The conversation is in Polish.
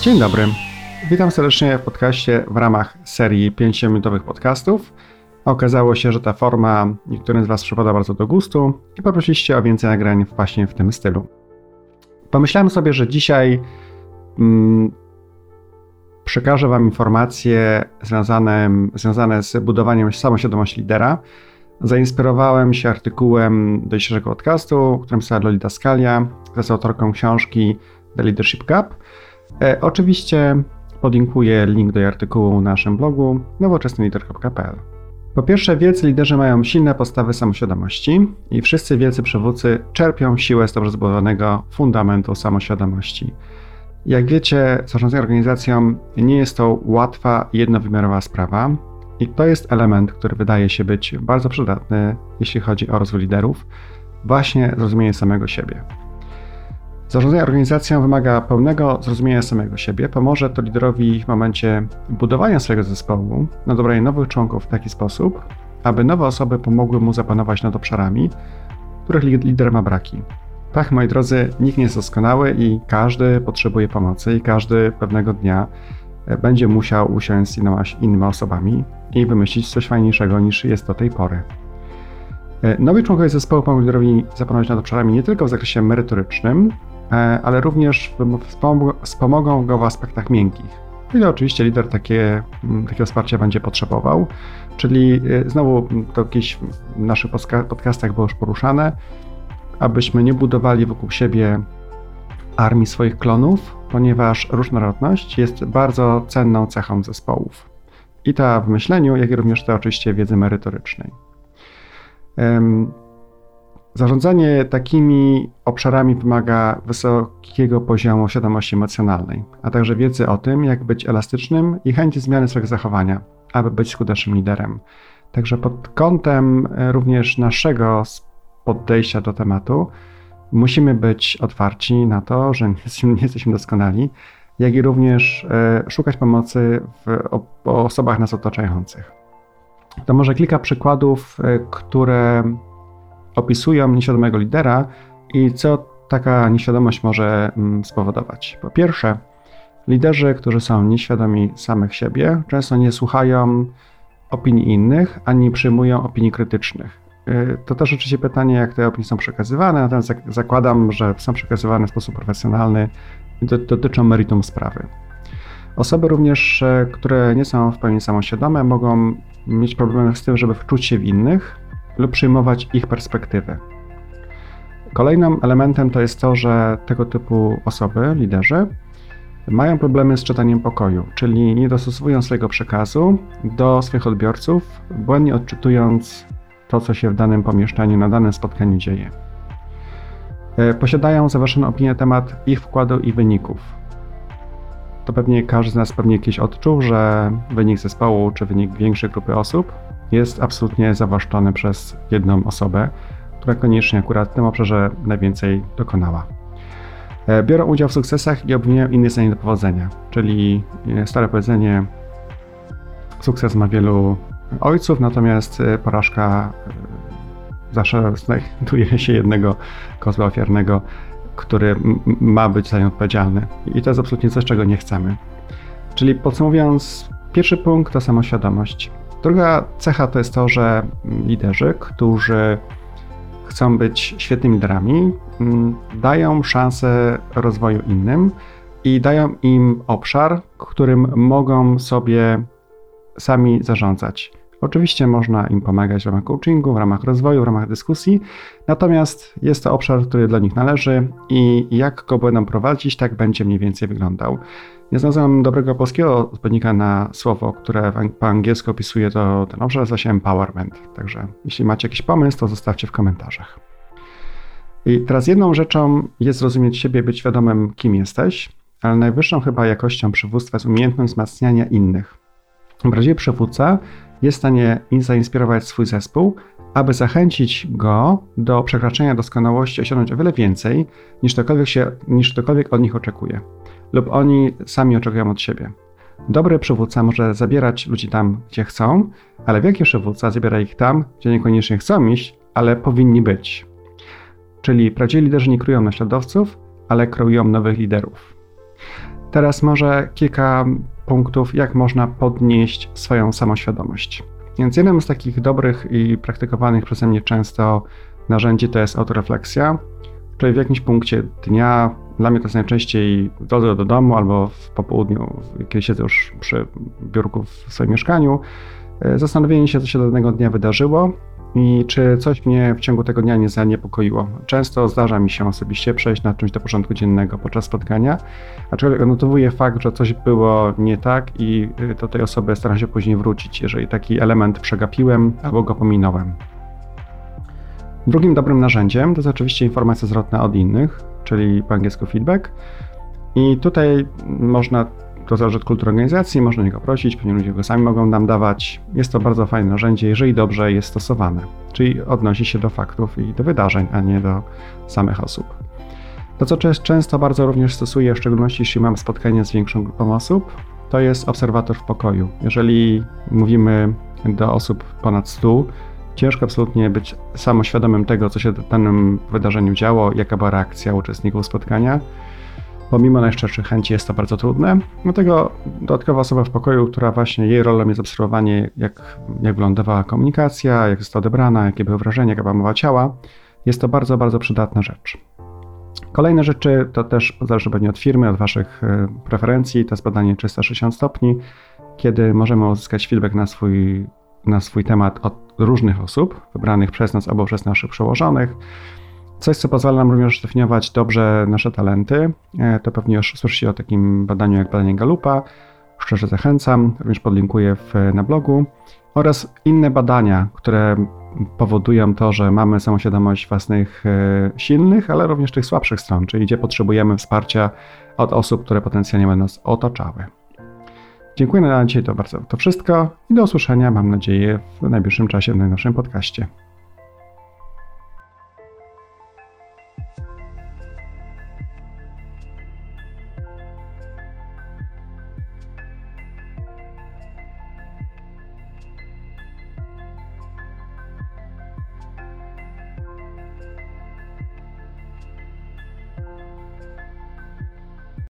Dzień dobry. Witam serdecznie w podcaście w ramach serii 5-minutowych podcastów. Okazało się, że ta forma niektórym z Was przypada bardzo do gustu i poprosiliście o więcej nagrań właśnie w tym stylu. Pomyślałem sobie, że dzisiaj mm, przekażę Wam informacje związane, związane z budowaniem samoświadomości lidera. Zainspirowałem się artykułem do dzisiejszego podcastu, którym pisała Lolita Skalia, która jest autorką książki The Leadership Gap. E, oczywiście podlinkuję link do artykułu na naszym blogu nowoczesnylider.pl. Po pierwsze, wielcy liderzy mają silne postawy samoświadomości i wszyscy wielcy przywódcy czerpią siłę z dobrze zbudowanego fundamentu samoświadomości. Jak wiecie, zarządzanie organizacją nie jest to łatwa, jednowymiarowa sprawa i to jest element, który wydaje się być bardzo przydatny, jeśli chodzi o rozwój liderów, właśnie zrozumienie samego siebie. Zarządzanie organizacją wymaga pełnego zrozumienia samego siebie. Pomoże to liderowi w momencie budowania swojego zespołu na dobranie nowych członków w taki sposób, aby nowe osoby pomogły mu zapanować nad obszarami, których lider ma braki. Tak, moi drodzy, nikt nie jest doskonały i każdy potrzebuje pomocy i każdy pewnego dnia e, będzie musiał usiąść z innymi osobami i wymyślić coś fajniejszego niż jest do tej pory. E, nowi członkowie zespołu pomogą liderowi zapanować nad obszarami nie tylko w zakresie merytorycznym, ale również wspomogą go w aspektach miękkich. I oczywiście lider takie, takiego wsparcia będzie potrzebował, czyli znowu to jakieś w naszych podcastach było już poruszane, abyśmy nie budowali wokół siebie armii swoich klonów, ponieważ różnorodność jest bardzo cenną cechą zespołów. I ta w myśleniu, jak i również ta oczywiście wiedzy merytorycznej. Zarządzanie takimi obszarami wymaga wysokiego poziomu świadomości emocjonalnej, a także wiedzy o tym, jak być elastycznym i chęci zmiany swojego zachowania, aby być skutecznym liderem. Także pod kątem e, również naszego podejścia do tematu, musimy być otwarci na to, że nie jesteśmy doskonali, jak i również e, szukać pomocy w osobach nas otaczających. To może kilka przykładów, e, które opisują nieświadomego lidera i co taka nieświadomość może mm, spowodować. Po pierwsze, liderzy, którzy są nieświadomi samych siebie, często nie słuchają opinii innych, ani przyjmują opinii krytycznych. Y, to też oczywiście pytanie, jak te opinie są przekazywane, natomiast zakładam, że są przekazywane w sposób profesjonalny i dotyczą meritum sprawy. Osoby również, e, które nie są w pełni samoświadome, mogą mieć problemy z tym, żeby wczuć się w innych lub przyjmować ich perspektywy. Kolejnym elementem to jest to, że tego typu osoby, liderzy, mają problemy z czytaniem pokoju, czyli nie dostosowują swojego przekazu do swoich odbiorców, błędnie odczytując to, co się w danym pomieszczeniu, na danym spotkaniu dzieje. E, posiadają zaważoną opinię na temat ich wkładu i wyników. To pewnie każdy z nas pewnie kiedyś odczuł, że wynik zespołu czy wynik większej grupy osób jest absolutnie zawłaszczony przez jedną osobę, która koniecznie akurat w tym obszarze najwięcej dokonała. E, biorą udział w sukcesach i obwiniają innych za nie do powodzenia, czyli e, stare powiedzenie sukces ma wielu ojców, natomiast e, porażka zawsze znajduje się jednego kozła ofiarnego, który ma być za nią odpowiedzialny. I to jest absolutnie coś, czego nie chcemy. Czyli podsumowując, pierwszy punkt to samoświadomość. Druga cecha to jest to, że liderzy, którzy chcą być świetnymi liderami, dają szansę rozwoju innym i dają im obszar, którym mogą sobie sami zarządzać. Oczywiście można im pomagać w ramach coachingu, w ramach rozwoju, w ramach dyskusji, natomiast jest to obszar, który dla nich należy i jak go będą prowadzić, tak będzie mniej więcej wyglądał. Nie znalazłem dobrego polskiego odpowiednika na słowo, które po angielsku opisuje to, ten obszar, nazywa się empowerment. Także jeśli macie jakiś pomysł, to zostawcie w komentarzach. I teraz jedną rzeczą jest zrozumieć siebie, być świadomym, kim jesteś, ale najwyższą chyba jakością przywództwa jest umiejętność wzmacniania innych. Razie przywódca jest w stanie zainspirować swój zespół, aby zachęcić go do przekraczania doskonałości, osiągnąć o wiele więcej, niż ktokolwiek, się, niż ktokolwiek od nich oczekuje, lub oni sami oczekują od siebie. Dobry przywódca może zabierać ludzi tam, gdzie chcą, ale wielki przywódca zabiera ich tam, gdzie niekoniecznie chcą iść, ale powinni być. Czyli prawdziwi liderzy nie krują naśladowców, ale kreują nowych liderów. Teraz może kilka punktów, jak można podnieść swoją samoświadomość. Więc jednym z takich dobrych i praktykowanych przeze mnie często narzędzi to jest autorefleksja, czyli w jakimś punkcie dnia, dla mnie to jest najczęściej w drodze do domu albo w popołudniu, kiedy siedzę już przy biurku w swoim mieszkaniu, e, zastanowienie się, co się danego dnia wydarzyło i czy coś mnie w ciągu tego dnia nie zaniepokoiło. Często zdarza mi się osobiście przejść nad czymś do porządku dziennego podczas spotkania, aczkolwiek odnotowuję fakt, że coś było nie tak i y, do tej osoby staram się później wrócić, jeżeli taki element przegapiłem albo go pominąłem. Drugim dobrym narzędziem to jest oczywiście informacja zwrotna od innych, czyli po angielsku feedback. I tutaj można to zależy od kultury organizacji, można niego prosić, pewnie ludzie go sami mogą nam dawać. Jest to bardzo fajne narzędzie, jeżeli dobrze jest stosowane, czyli odnosi się do faktów i do wydarzeń, a nie do samych osób. To, co często bardzo również stosuję, w szczególności jeśli mam spotkanie z większą grupą osób, to jest obserwator w pokoju. Jeżeli mówimy do osób ponad 100, ciężko absolutnie być samoświadomym tego, co się w danym wydarzeniu działo, jaka była reakcja uczestników spotkania Pomimo najszczerszych chęci jest to bardzo trudne, dlatego dodatkowa osoba w pokoju, która właśnie jej rolą jest obserwowanie, jak, jak wyglądała komunikacja, jak została odebrana, jakie były wrażenia, jaka była mowa ciała, jest to bardzo, bardzo przydatna rzecz. Kolejne rzeczy to też zależy pewnie od firmy, od Waszych e, preferencji, to jest badanie 360 stopni, kiedy możemy uzyskać feedback na swój, na swój temat od różnych osób, wybranych przez nas albo przez naszych przełożonych. Coś, co pozwala nam również zdefiniować dobrze nasze talenty. E, to pewnie już słyszycie o takim badaniu jak badanie Galupa. Szczerze zachęcam, również podlinkuję w, na blogu. Oraz inne badania, które powodują to, że mamy samoświadomość własnych e, silnych, ale również tych słabszych stron, czyli gdzie potrzebujemy wsparcia od osób, które potencjalnie będą nas otaczały. Dziękuję na dzisiaj to bardzo to wszystko i do usłyszenia, mam nadzieję, w najbliższym czasie w najnowszym podcaście.